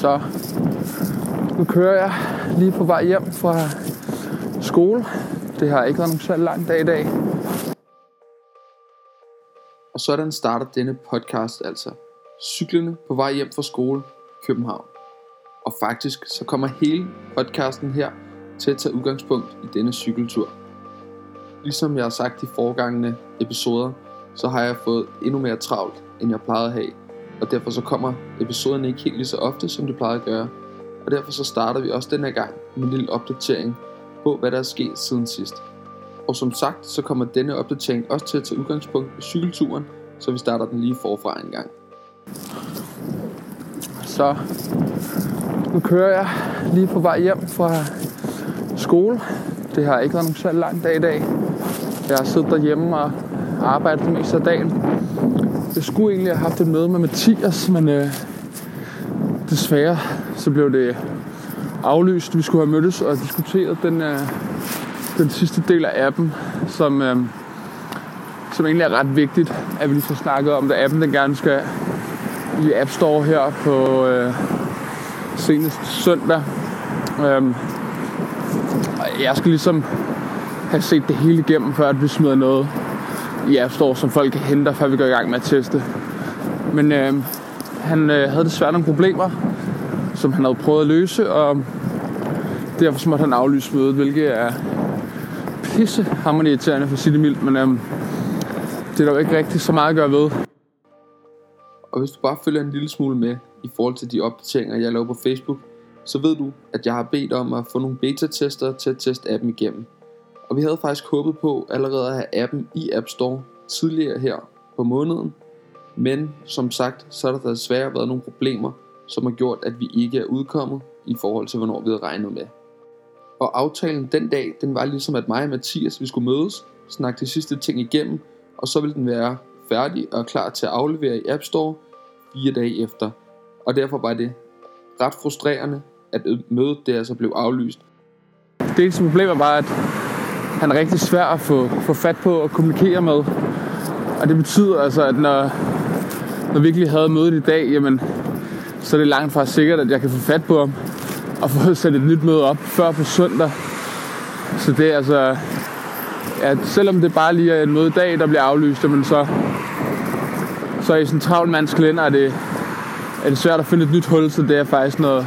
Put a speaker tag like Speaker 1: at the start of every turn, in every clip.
Speaker 1: Så nu kører jeg lige på vej hjem fra skole. Det har ikke været nogen særlig lang dag i dag.
Speaker 2: Og sådan starter denne podcast altså. Cyklerne på vej hjem fra skole, København. Og faktisk så kommer hele podcasten her til at tage udgangspunkt i denne cykeltur. Ligesom jeg har sagt i foregangende episoder, så har jeg fået endnu mere travlt, end jeg plejede at have. Og derfor så kommer episoderne ikke helt lige så ofte, som de plejede at gøre. Og derfor så starter vi også denne gang med en lille opdatering på, hvad der er sket siden sidst. Og som sagt, så kommer denne opdatering også til at tage udgangspunkt i cykelturen, så vi starter den lige forfra en gang.
Speaker 1: Så nu kører jeg lige på vej hjem fra skole. Det har ikke været nogen særlig lang dag i dag. Jeg har siddet derhjemme og arbejdet det meste af dagen. Jeg skulle egentlig have haft et møde med Mathias, men øh, desværre så blev det aflyst. Vi skulle have mødtes og diskuteret den, øh, den sidste del af appen, som, øh, som egentlig er ret vigtigt, at vi lige får snakket om, da appen den gerne skal i App Store her på øh, senest søndag. Øh, jeg skal ligesom have set det hele igennem, før at vi smider noget ja, står, som folk henter, før vi går i gang med at teste. Men øh, han øh, havde desværre nogle problemer, som han havde prøvet at løse, og derfor måtte han aflyse mødet, hvilket er pisse irriterende for at mildt, men øh, det er der jo ikke rigtig så meget at gøre ved.
Speaker 2: Og hvis du bare følger en lille smule med i forhold til de opdateringer, jeg laver på Facebook, så ved du, at jeg har bedt om at få nogle beta-tester til at teste appen igennem. Og vi havde faktisk håbet på allerede at have appen i App Store tidligere her på måneden. Men som sagt, så har der desværre været nogle problemer, som har gjort, at vi ikke er udkommet i forhold til, hvornår vi havde regnet med. Og aftalen den dag, den var ligesom, at mig og Mathias, vi skulle mødes, snakke de sidste ting igennem, og så ville den være færdig og klar til at aflevere i App Store fire dage efter. Og derfor var det ret frustrerende, at mødet der altså blev aflyst.
Speaker 1: Det eneste problem var bare, at han er rigtig svær at få, få fat på og kommunikere med. Og det betyder altså, at når, når vi virkelig havde mødet i dag, jamen, så er det langt fra sikkert, at jeg kan få fat på ham og få sat et nyt møde op før på søndag. Så det er altså, at selvom det bare lige er en møde i dag, der bliver aflyst, men så, så i sådan en travl mands kalender er det, er det svært at finde et nyt hul, så det er faktisk noget,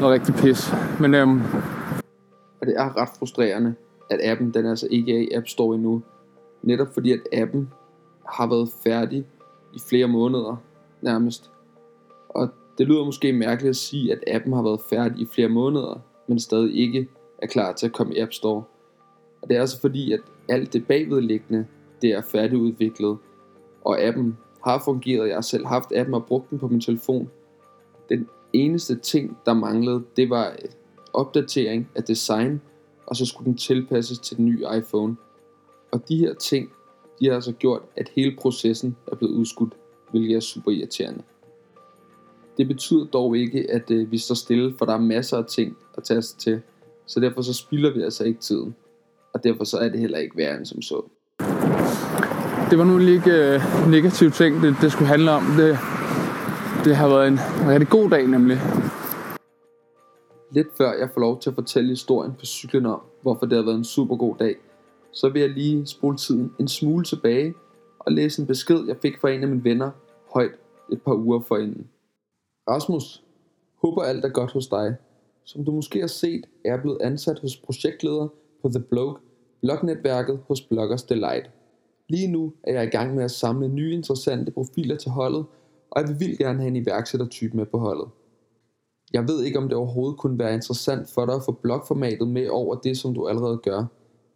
Speaker 1: noget rigtig pis. Men øhm,
Speaker 2: og det er ret frustrerende, at appen den altså ikke er i App Store endnu. Netop fordi at appen har været færdig i flere måneder nærmest. Og det lyder måske mærkeligt at sige, at appen har været færdig i flere måneder, men stadig ikke er klar til at komme i App Store. Og det er altså fordi, at alt det bagvedliggende, det er færdigudviklet, og appen har fungeret. Jeg har selv haft appen og brugt den på min telefon. Den eneste ting, der manglede, det var opdatering af design, og så skulle den tilpasses til den nye iPhone. Og de her ting, de har altså gjort, at hele processen er blevet udskudt, hvilket er super irriterende. Det betyder dog ikke, at øh, vi står stille, for der er masser af ting at tage os til. Så derfor så spilder vi altså ikke tiden. Og derfor så er det heller ikke værre end som så.
Speaker 1: Det var nu lige ikke øh, negative ting, det, det skulle handle om. Det, det har været en rigtig god dag nemlig.
Speaker 2: Lidt før jeg får lov til at fortælle historien på cyklen om, hvorfor det har været en super god dag, så vil jeg lige spole tiden en smule tilbage og læse en besked, jeg fik fra en af mine venner højt et par uger forinden. Rasmus, håber alt er godt hos dig. Som du måske har set, er jeg blevet ansat hos projektleder på The Blog, blognetværket hos Bloggers Delight. Lige nu er jeg i gang med at samle nye interessante profiler til holdet, og jeg vil vildt gerne have en iværksættertype med på holdet. Jeg ved ikke, om det overhovedet kunne være interessant for dig at få blogformatet med over det, som du allerede gør.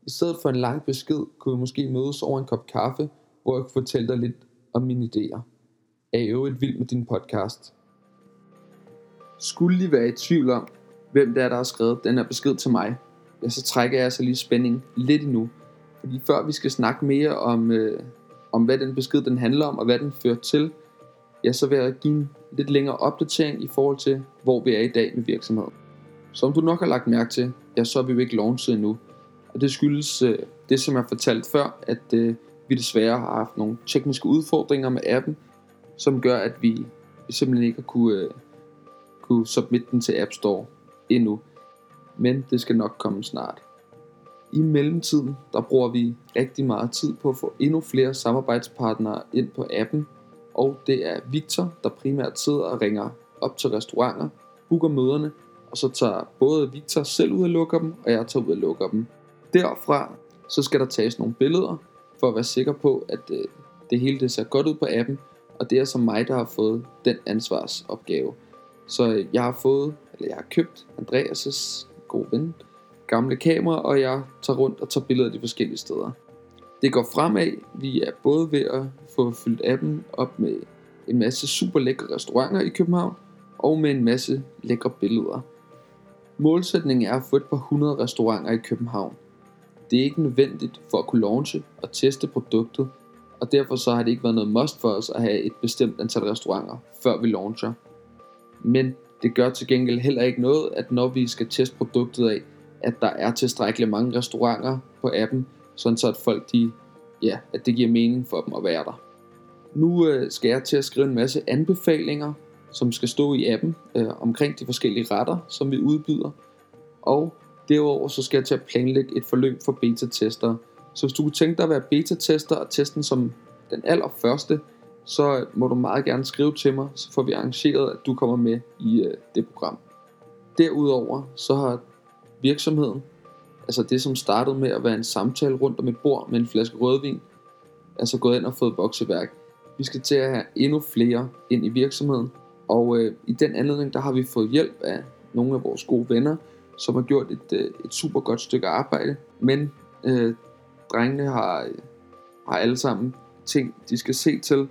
Speaker 2: I stedet for en lang besked, kunne vi måske mødes over en kop kaffe, hvor jeg kunne fortælle dig lidt om mine idéer. Er i øvrigt vild med din podcast. Skulle I være i tvivl om, hvem det er, der har skrevet den her besked til mig, ja, så trækker jeg altså lige spændingen lidt endnu. Fordi før vi skal snakke mere om, øh, om hvad den besked den handler om, og hvad den fører til, ja, så vil jeg give en lidt længere opdatering i forhold til, hvor vi er i dag med virksomheden. Som du nok har lagt mærke til, ja, så er vi jo ikke launchet endnu. Og det skyldes øh, det, som jeg fortalte før, at øh, vi desværre har haft nogle tekniske udfordringer med appen, som gør, at vi, simpelthen ikke har kunne, øh, kunne submitte den til App Store endnu. Men det skal nok komme snart. I mellemtiden, der bruger vi rigtig meget tid på at få endnu flere samarbejdspartnere ind på appen, og det er Victor, der primært sidder og ringer op til restauranter, booker møderne, og så tager både Victor selv ud og lukker dem, og jeg tager ud og lukker dem. Derfra, så skal der tages nogle billeder, for at være sikker på, at øh, det hele det ser godt ud på appen, og det er så mig, der har fået den ansvarsopgave. Så øh, jeg har fået, eller jeg har købt Andreas' gode ven, gamle kamera, og jeg tager rundt og tager billeder af de forskellige steder. Det går fremad. Vi er både ved at få fyldt appen op med en masse super lækre restauranter i København, og med en masse lækre billeder. Målsætningen er at få et par hundrede restauranter i København. Det er ikke nødvendigt for at kunne launche og teste produktet, og derfor så har det ikke været noget must for os at have et bestemt antal restauranter, før vi launcher. Men det gør til gengæld heller ikke noget, at når vi skal teste produktet af, at der er tilstrækkeligt mange restauranter på appen, sådan så at folk de, ja, at det giver mening for dem at være der. Nu øh, skal jeg til at skrive en masse anbefalinger, som skal stå i appen øh, omkring de forskellige retter, som vi udbyder. Og derudover så skal jeg til at planlægge et forløb for beta-tester. Så hvis du kunne tænke dig at være beta-tester og testen som den allerførste, så må du meget gerne skrive til mig, så får vi arrangeret, at du kommer med i øh, det program. Derudover så har virksomheden, altså det som startede med at være en samtale rundt om et bord med en flaske rødvin, er så gået ind og fået vokseværk. Vi skal til at have endnu flere ind i virksomheden, og øh, i den anledning der har vi fået hjælp af nogle af vores gode venner, som har gjort et, øh, et super godt stykke arbejde, men øh, drengene har, har alle sammen ting, de skal se til,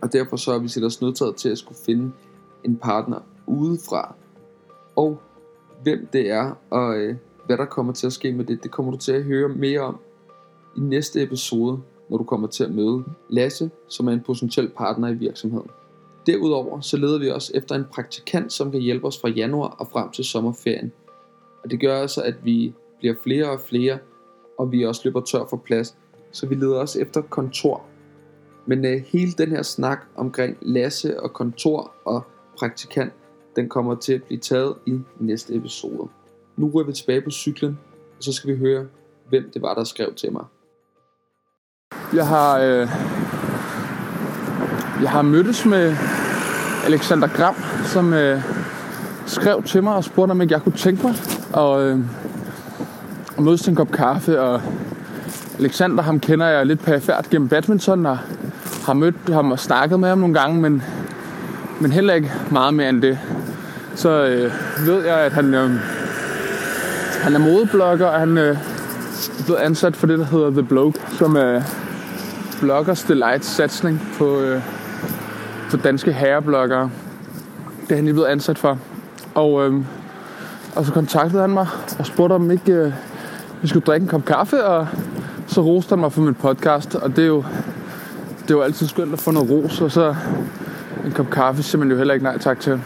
Speaker 2: og derfor så er vi set os nødtaget til at skulle finde en partner udefra. Og hvem det er, og øh, hvad der kommer til at ske med det, det kommer du til at høre mere om i næste episode, når du kommer til at møde Lasse, som er en potentiel partner i virksomheden. Derudover så leder vi også efter en praktikant, som kan hjælpe os fra januar og frem til sommerferien. Og det gør altså, at vi bliver flere og flere, og vi også løber tør for plads. Så vi leder også efter kontor. Men øh, hele den her snak omkring Lasse og kontor og praktikant, den kommer til at blive taget i næste episode. Nu ryger vi tilbage på cyklen, og så skal vi høre, hvem det var, der skrev til mig.
Speaker 1: Jeg har, øh, jeg har mødtes med Alexander Gram, som øh, skrev til mig og spurgte, om ikke jeg kunne tænke mig at, øh, at mødes til en kop kaffe. Og Alexander, ham kender jeg lidt perifært gennem badminton, og har mødt ham og snakket med ham nogle gange, men, men heller ikke meget mere end det. Så øh, ved jeg, at han, øh, han er modeblogger, og han øh, er blevet ansat for det, der hedder The Bloke, som er bloggers delight satsning på, øh, på danske herrebloggere. Det er han lige blevet ansat for. Og, øh, og så kontaktede han mig og spurgte, om ikke øh, vi skulle drikke en kop kaffe, og så roste han mig for min podcast, og det er jo, det er jo altid skønt at få noget ros, og så en kop kaffe siger man jo heller ikke nej tak til.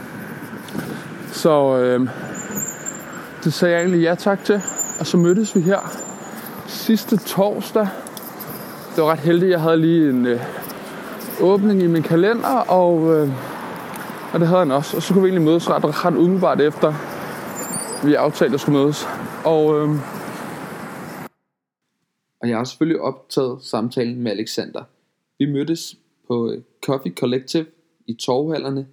Speaker 1: Så øh, det sagde jeg egentlig ja tak til, og så mødtes vi her sidste torsdag. Det var ret heldigt, jeg havde lige en øh, åbning i min kalender, og, øh, og det havde han også. Og så kunne vi egentlig mødes ret, ret umiddelbart efter, vi aftalte at skulle mødes. Og, øh,
Speaker 2: Og jeg har selvfølgelig optaget samtalen med Alexander. Vi mødtes på øh, Coffee Collective i Torvhallerne,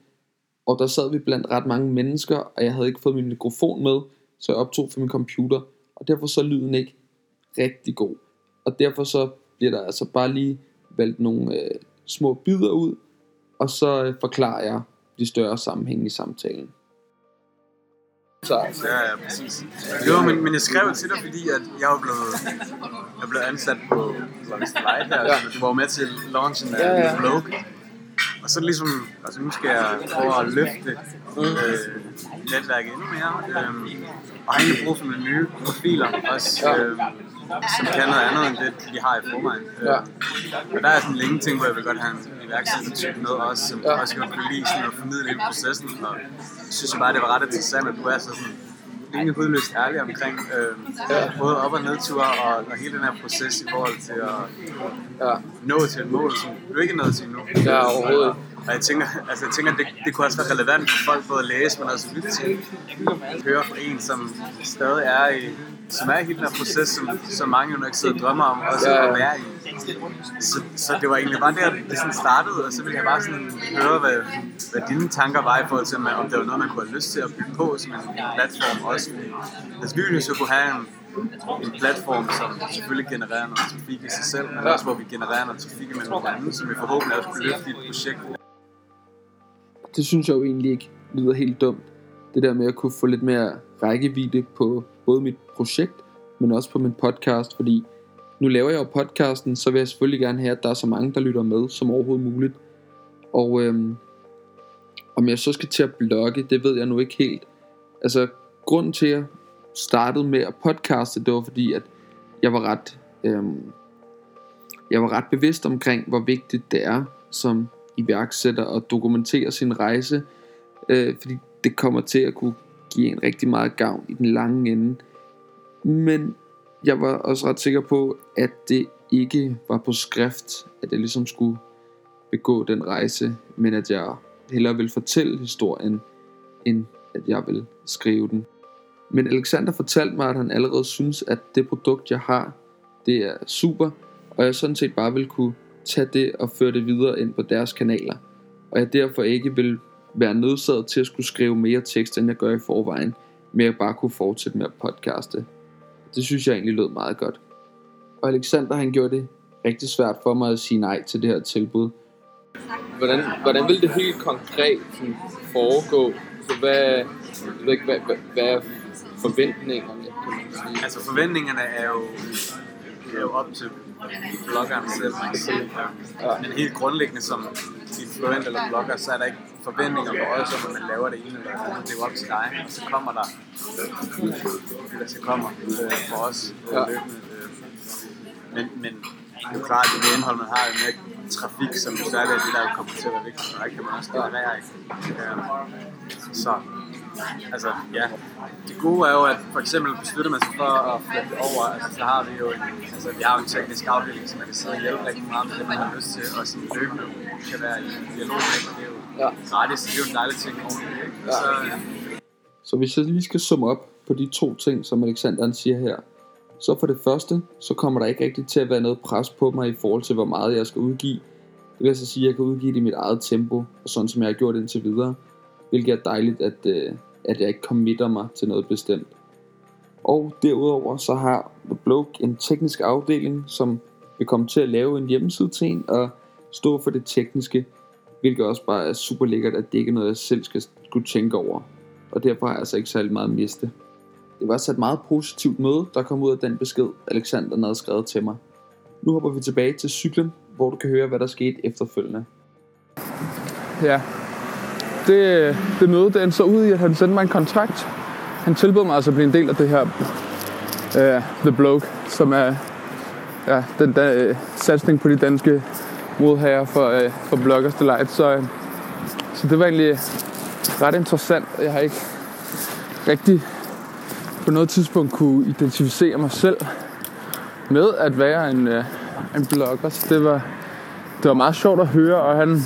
Speaker 2: og der sad vi blandt ret mange mennesker, og jeg havde ikke fået min mikrofon med, så jeg optog fra min computer, og derfor så er lyden ikke rigtig god. Og derfor så bliver der altså bare lige valgt nogle øh, små bidder ud, og så øh, forklarer jeg de større sammenhænge i samtalen. Så,
Speaker 3: Ja, ja, præcis. Jo, men, men jeg skrev til dig, fordi at jeg var blevet, jeg blev ansat på Lunch Light her,
Speaker 2: Ja.
Speaker 3: du var med til launchen af
Speaker 2: Ja,
Speaker 3: ja, blog. Og så ligesom, altså nu skal jeg prøve at løfte øh, netværket endnu mere. Øh, og brug for nogle nye profiler også,
Speaker 2: Ja.
Speaker 3: øh, som kan noget andet end det, de har i forvejen. Øh,
Speaker 2: Ja.
Speaker 3: Og der er sådan længe ting, hvor jeg vil godt have en iværksættertype med også, som
Speaker 2: Ja.
Speaker 3: også godt kunne lide sådan at formidle hele processen. Og jeg synes bare, det var ret interessant, at du er så sådan rimelig hudløst ærlig omkring øh,
Speaker 2: Ja.
Speaker 3: både op- og nedture og, og hele den her proces i forhold til at
Speaker 2: ja,
Speaker 3: nå til et mål, som du ikke er nået til endnu.
Speaker 2: ja overhovedet.
Speaker 3: Og jeg tænker, altså jeg tænker det, det kunne også være relevant for folk både at læse, men også lytte til. Høre fra en, som stadig er i, som er i hele den her proces, som, som mange jo nok sidder og drømmer om, også
Speaker 2: Ja,
Speaker 3: at være i. Så, så det var egentlig bare der, det sådan startede, og så ville jeg bare sådan høre, hvad, hvad dine tanker var i forhold til, om det var noget, man kunne have lyst til at bygge på som en, platform også. Altså vi ville jo så kunne have en, en platform, som selvfølgelig genererer noget trafik i sig selv, men også hvor vi genererer noget trafik imellem hinanden, andre, som vi forhåbentlig også kunne løfte i et projekt
Speaker 2: det synes jeg jo egentlig ikke lyder helt dumt. Det der med at kunne få lidt mere rækkevidde på både mit projekt, men også på min podcast, fordi nu laver jeg jo podcasten, så vil jeg selvfølgelig gerne have, at der er så mange, der lytter med som overhovedet muligt. Og øhm, om jeg så skal til at blogge, det ved jeg nu ikke helt. Altså, grunden til, at jeg startede med at podcaste, det var fordi, at jeg var ret, øhm, jeg var ret bevidst omkring, hvor vigtigt det er som iværksætter og dokumentere sin rejse, øh, fordi det kommer til at kunne give en rigtig meget gavn i den lange ende. Men jeg var også ret sikker på, at det ikke var på skrift, at jeg ligesom skulle begå den rejse, men at jeg hellere ville fortælle historien, end at jeg ville skrive den. Men Alexander fortalte mig, at han allerede synes, at det produkt, jeg har, det er super, og jeg sådan set bare vil kunne tage det og føre det videre ind på deres kanaler. Og jeg derfor ikke vil være nødsaget til at skulle skrive mere tekst, end jeg gør i forvejen, med at bare kunne fortsætte med at podcaste. Det synes jeg egentlig lød meget godt. Og Alexander han gjorde det rigtig svært for mig at sige nej til det her tilbud. Hvordan, hvordan vil det helt konkret sådan, foregå? Så hvad, jeg ved ikke, hvad, hvad, hvad er forventningerne, kan man sige?
Speaker 3: Altså forventningerne er jo, er jo op til bloggeren selv, man kan sige.
Speaker 2: Ja.
Speaker 3: Men helt grundlæggende som influent eller blogger, så er der ikke forventninger for os om, at man laver det ene eller det andet. Det er jo op til dig, og så kommer der det, der så kommer øh, for os øh,
Speaker 2: Ja.
Speaker 3: løbende. Øh. Men, men det er jo klart, at det indhold, man har, jo mere trafik, som jo særligt er det, der kommer til at være vigtigt, der kan man også generere. Ikke? Øh, så Altså, ja. Det gode er jo, at for eksempel beslutter man sig for at flytte over, altså så har vi jo en, altså, vi har jo en teknisk afdeling, som man kan sidde og hjælpe rigtig meget med det, man har lyst til, og som løbende kan være i dialog med, det er jo
Speaker 2: Ja.
Speaker 3: gratis, det er jo en dejlig ting oveni, ikke?
Speaker 2: Ja.
Speaker 3: Så,
Speaker 2: Så hvis jeg lige skal summe op på de to ting, som Alexander siger her. Så for det første, så kommer der ikke rigtig til at være noget pres på mig i forhold til, hvor meget jeg skal udgive. Det vil altså sige, at jeg kan udgive det i mit eget tempo, og sådan som jeg har gjort indtil videre. Hvilket er dejligt, at, øh, at jeg ikke committer mig til noget bestemt. Og derudover så har The Bloke en teknisk afdeling, som vil komme til at lave en hjemmeside til en og stå for det tekniske, hvilket også bare er super lækkert, at det ikke er noget, jeg selv skal skulle tænke over. Og derfor har jeg altså ikke særlig meget at miste. Det var altså et meget positivt møde, der kom ud af den besked, Alexander havde skrevet til mig. Nu hopper vi tilbage til cyklen, hvor du kan høre, hvad der skete efterfølgende.
Speaker 1: Ja. Det, det møde, det endte så ud i, at han sendte mig en kontrakt. Han tilbød mig altså at blive en del af det her uh, The Bloke, som er ja, den der, uh, øh, satsning på de danske modhager for, uh, for Bloggers Delight. Så, uh, så det var egentlig ret interessant. Jeg har ikke rigtig på noget tidspunkt kunne identificere mig selv med at være en, uh, en blogger. Så det var, det var meget sjovt at høre, og han,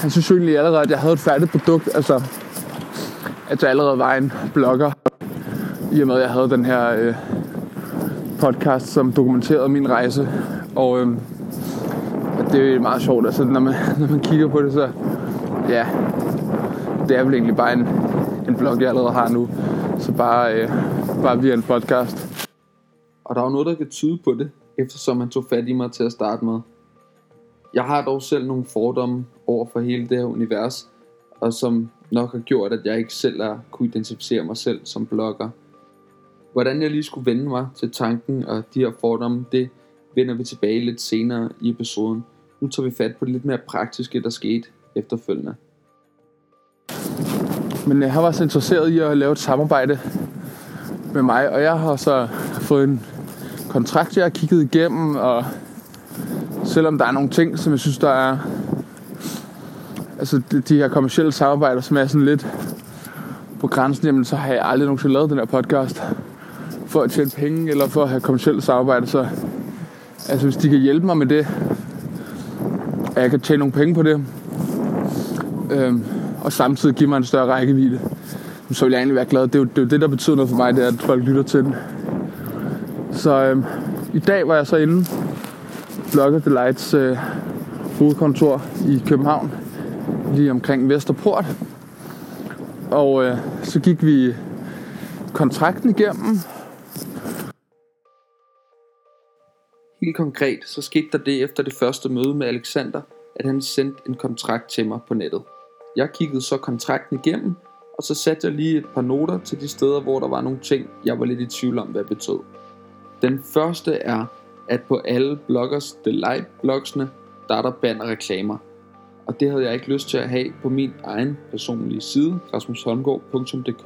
Speaker 1: han synes egentlig allerede, at jeg havde et færdigt produkt. Altså, at jeg allerede var en blogger. I og med, at jeg havde den her øh, podcast, som dokumenterede min rejse. Og øh, det er meget sjovt, altså, når man, når man kigger på det, så ja, det er vel egentlig bare en, en blog, jeg allerede har nu. Så bare, øh, bare via en podcast.
Speaker 2: Og der er jo noget, der kan tyde på det, eftersom han tog fat i mig til at starte med. Jeg har dog selv nogle fordomme over for hele det her univers, og som nok har gjort, at jeg ikke selv har kunne identificere mig selv som blogger. Hvordan jeg lige skulle vende mig til tanken og de her fordomme, det vender vi tilbage lidt senere i episoden. Nu tager vi fat på det lidt mere praktiske, der skete efterfølgende.
Speaker 1: Men jeg har været så interesseret i at lave et samarbejde med mig, og jeg har så fået en kontrakt, jeg har kigget igennem, og selvom der er nogle ting, som jeg synes, der er... Altså de, de her kommersielle samarbejder, som er sådan lidt på grænsen, jamen så har jeg aldrig nogensinde lavet den her podcast for at tjene penge, eller for at have kommersielle samarbejder, så altså hvis de kan hjælpe mig med det, at jeg kan tjene nogle penge på det, øhm, og samtidig give mig en større rækkevidde, så vil jeg egentlig være glad. Det er jo det, er jo det der betyder noget for mig, det er, at folk lytter til den. Så øhm, i dag var jeg så inde Blocker Delights øh, hovedkontor i København, lige omkring Vesterport. Og øh, så gik vi kontrakten igennem.
Speaker 2: Helt konkret, så skete der det efter det første møde med Alexander, at han sendte en kontrakt til mig på nettet. Jeg kiggede så kontrakten igennem, og så satte jeg lige et par noter til de steder, hvor der var nogle ting, jeg var lidt i tvivl om, hvad det betød. Den første er, at på alle bloggers Delight blogsene, der er der bannerreklamer. Og det havde jeg ikke lyst til at have på min egen personlige side, rasmusholmgaard.dk,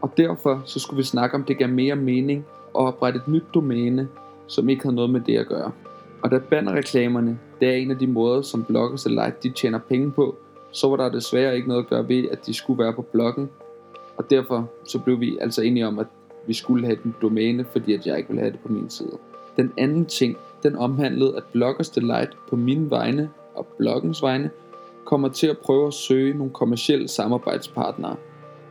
Speaker 2: og derfor så skulle vi snakke om, det gav mere mening at oprette et nyt domæne, som ikke havde noget med det at gøre. Og da bannerreklamerne, det er en af de måder, som bloggers Delight de tjener penge på, så var der desværre ikke noget at gøre ved, at de skulle være på bloggen. Og derfor så blev vi altså enige om, at vi skulle have den domæne, fordi at jeg ikke ville have det på min side. Den anden ting, den omhandlede, at Bloggers Delight på min vegne og bloggens vegne kommer til at prøve at søge nogle kommersielle samarbejdspartnere.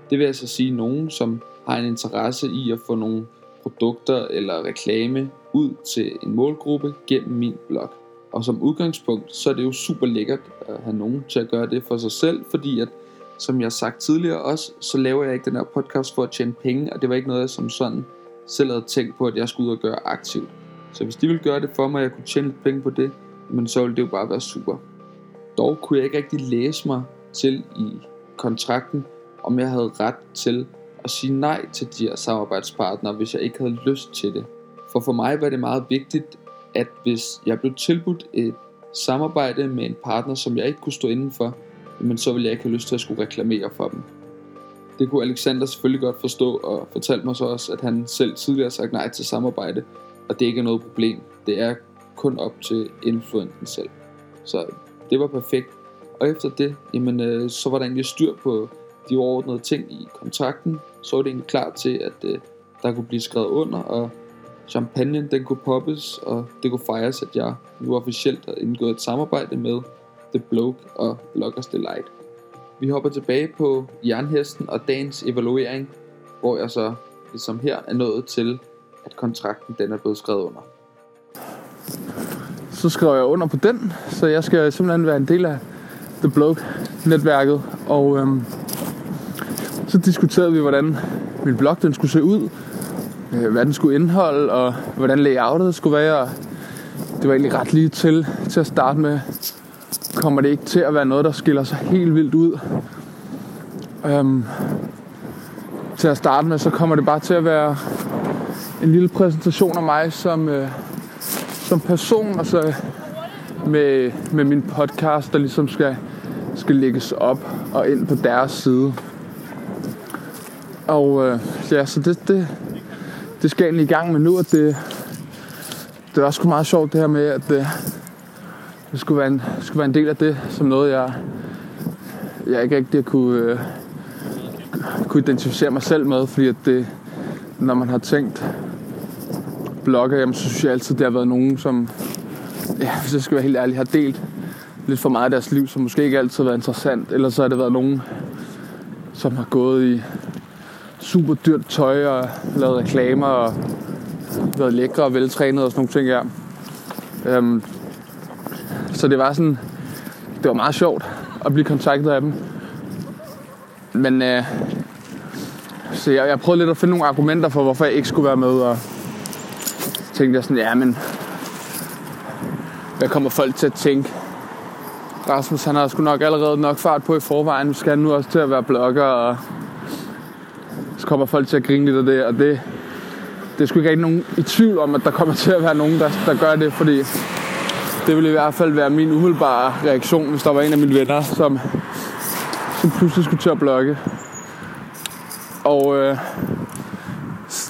Speaker 2: Det vil altså sige nogen, som har en interesse i at få nogle produkter eller reklame ud til en målgruppe gennem min blog. Og som udgangspunkt, så er det jo super lækkert at have nogen til at gøre det for sig selv, fordi at, som jeg har sagt tidligere også, så laver jeg ikke den her podcast for at tjene penge, og det var ikke noget, jeg som sådan selv havde tænkt på, at jeg skulle ud og gøre aktivt. Så hvis de ville gøre det for mig, og jeg kunne tjene lidt penge på det, men så ville det jo bare være super. Dog kunne jeg ikke rigtig læse mig til i kontrakten, om jeg havde ret til at sige nej til de her samarbejdspartnere, hvis jeg ikke havde lyst til det. For for mig var det meget vigtigt, at hvis jeg blev tilbudt et samarbejde med en partner, som jeg ikke kunne stå inden for, men så ville jeg ikke have lyst til at skulle reklamere for dem. Det kunne Alexander selvfølgelig godt forstå, og fortalte mig så også, at han selv tidligere har sagt nej til samarbejde, og det ikke er noget problem. Det er kun op til influenten selv. Så det var perfekt. Og efter det, jamen, øh, så var der egentlig styr på de overordnede ting i kontrakten. Så var det egentlig klar til, at øh, der kunne blive skrevet under, og champagne den kunne poppes, og det kunne fejres, at jeg nu officielt havde indgået et samarbejde med The Bloke og Bloggers Delight. Vi hopper tilbage på jernhesten og dagens evaluering, hvor jeg så ligesom her er nået til, at kontrakten den er blevet skrevet under.
Speaker 1: Så skrev jeg under på den, så jeg skal simpelthen være en del af The Bloke-netværket. Og øhm, så diskuterede vi, hvordan min blog den skulle se ud, øh, hvad den skulle indeholde, og hvordan layoutet skulle være. Og det var egentlig ret lige til, til at starte med. Kommer det ikke til at være noget, der skiller sig helt vildt ud. Øhm, til at starte med, så kommer det bare til at være en lille præsentation af mig som, øh, som person, og så med, med min podcast, der ligesom skal, skal lægges op og ind på deres side. Og øh, ja, så det, det, det skal jeg egentlig i gang med nu, og det, det er også meget sjovt det her med, at det, det skulle, være en, skulle være en del af det, som noget, jeg, jeg ikke rigtig kunne, øh, kunne identificere mig selv med, fordi at det, når man har tænkt blogger, jamen, så synes jeg altid, det har været nogen, som, ja, hvis jeg skal være helt ærlig, har delt lidt for meget af deres liv, som måske ikke altid har været interessant. Eller så har det været nogen, som har gået i super dyrt tøj og lavet reklamer og været lækre og veltrænet og sådan nogle ting her. Øhm, så det var sådan, det var meget sjovt at blive kontaktet af dem. Men øh, så jeg, jeg prøvede lidt at finde nogle argumenter for, hvorfor jeg ikke skulle være med, og tænkte jeg sådan, ja, men hvad kommer folk til at tænke? Rasmus, han har sgu nok allerede nok fart på i forvejen. Nu skal han nu også til at være blogger, og så kommer folk til at grine lidt af det, og det, det er sgu ikke rigtig nogen i tvivl om, at der kommer til at være nogen, der, der gør det, fordi det ville i hvert fald være min umiddelbare reaktion, hvis der var en af mine venner, som, som pludselig skulle til at blogge. Og øh,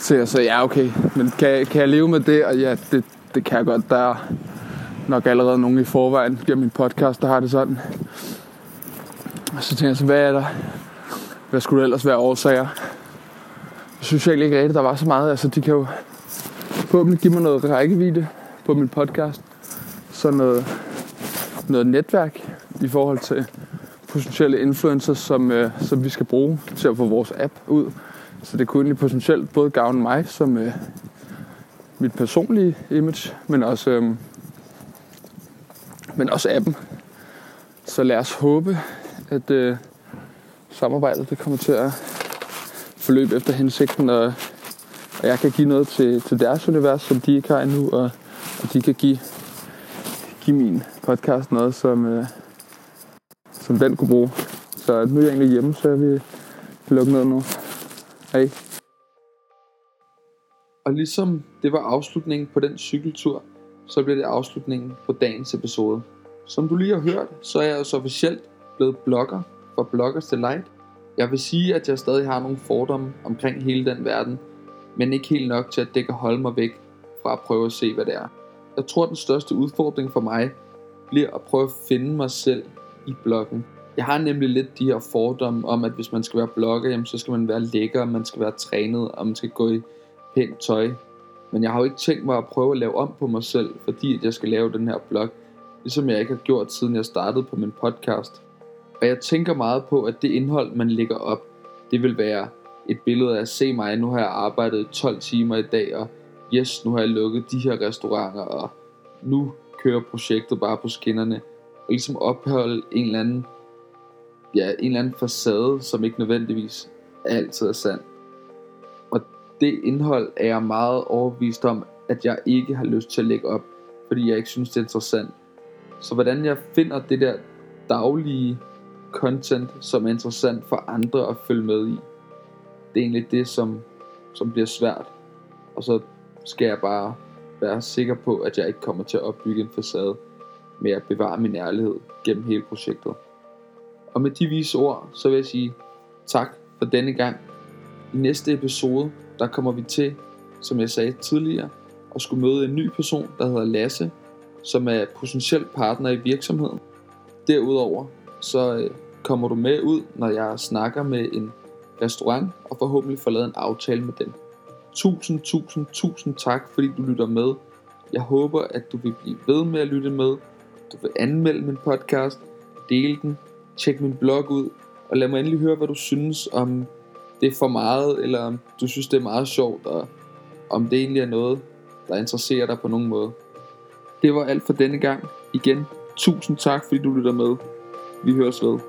Speaker 1: så at så, ja okay, men kan, kan jeg leve med det? Og ja, det, det kan jeg godt. Der er nok allerede nogen i forvejen gennem min podcast, der har det sådan. Og så tænker jeg så, hvad er der? Hvad skulle det ellers være årsager? Jeg synes egentlig ikke rigtigt, der var så meget. Altså, de kan jo forhåbentlig give mig noget rækkevidde på min podcast. Så noget, noget netværk i forhold til potentielle influencers, som, øh, som vi skal bruge til at få vores app ud. Så det kunne egentlig potentielt både gavne mig som øh, mit personlige image, men også, øh, men også appen. Så lad os håbe, at øh, samarbejdet det kommer til at forløbe efter hensigten, og, og jeg kan give noget til, til deres univers, som de ikke har endnu, og, og de kan give, give min podcast noget, som, øh, som den kunne bruge. Så nu er jeg egentlig hjemme, så jeg vil lukke ned nu. Hej.
Speaker 2: Og ligesom det var afslutningen på den cykeltur, så bliver det afslutningen på dagens episode. Som du lige har hørt, så er jeg altså officielt blevet blogger for Bloggers Delight. Jeg vil sige, at jeg stadig har nogle fordomme omkring hele den verden, men ikke helt nok til, at det kan holde mig væk fra at prøve at se, hvad det er. Jeg tror, at den største udfordring for mig bliver at prøve at finde mig selv i bloggen. Jeg har nemlig lidt de her fordomme om, at hvis man skal være blogger, jamen, så skal man være lækker, man skal være trænet, og man skal gå i pænt tøj. Men jeg har jo ikke tænkt mig at prøve at lave om på mig selv, fordi at jeg skal lave den her blog, ligesom jeg ikke har gjort siden jeg startede på min podcast. Og jeg tænker meget på, at det indhold, man lægger op, det vil være et billede af at se mig, nu har jeg arbejdet 12 timer i dag, og yes, nu har jeg lukket de her restauranter, og nu kører projektet bare på skinnerne. Og ligesom opholde en eller anden, ja, en eller anden facade, som ikke nødvendigvis altid er sand. Og det indhold er jeg meget overbevist om, at jeg ikke har lyst til at lægge op, fordi jeg ikke synes, det er interessant. Så hvordan jeg finder det der daglige content, som er interessant for andre at følge med i, det er egentlig det, som, som bliver svært. Og så skal jeg bare være sikker på, at jeg ikke kommer til at opbygge en facade med at bevare min ærlighed gennem hele projektet. Og med de vise ord, så vil jeg sige tak for denne gang. I næste episode, der kommer vi til, som jeg sagde tidligere, at skulle møde en ny person, der hedder Lasse, som er potentiel partner i virksomheden. Derudover, så øh, kommer du med ud, når jeg snakker med en restaurant, og forhåbentlig får lavet en aftale med dem. Tusind, tusind, tusind tak, fordi du lytter med. Jeg håber, at du vil blive ved med at lytte med. Du vil anmelde min podcast, dele den, tjek min blog ud, og lad mig endelig høre, hvad du synes, om det er for meget, eller om du synes, det er meget sjovt, og om det egentlig er noget, der interesserer dig på nogen måde. Det var alt for denne gang. Igen, tusind tak, fordi du lytter med. Vi høres ved.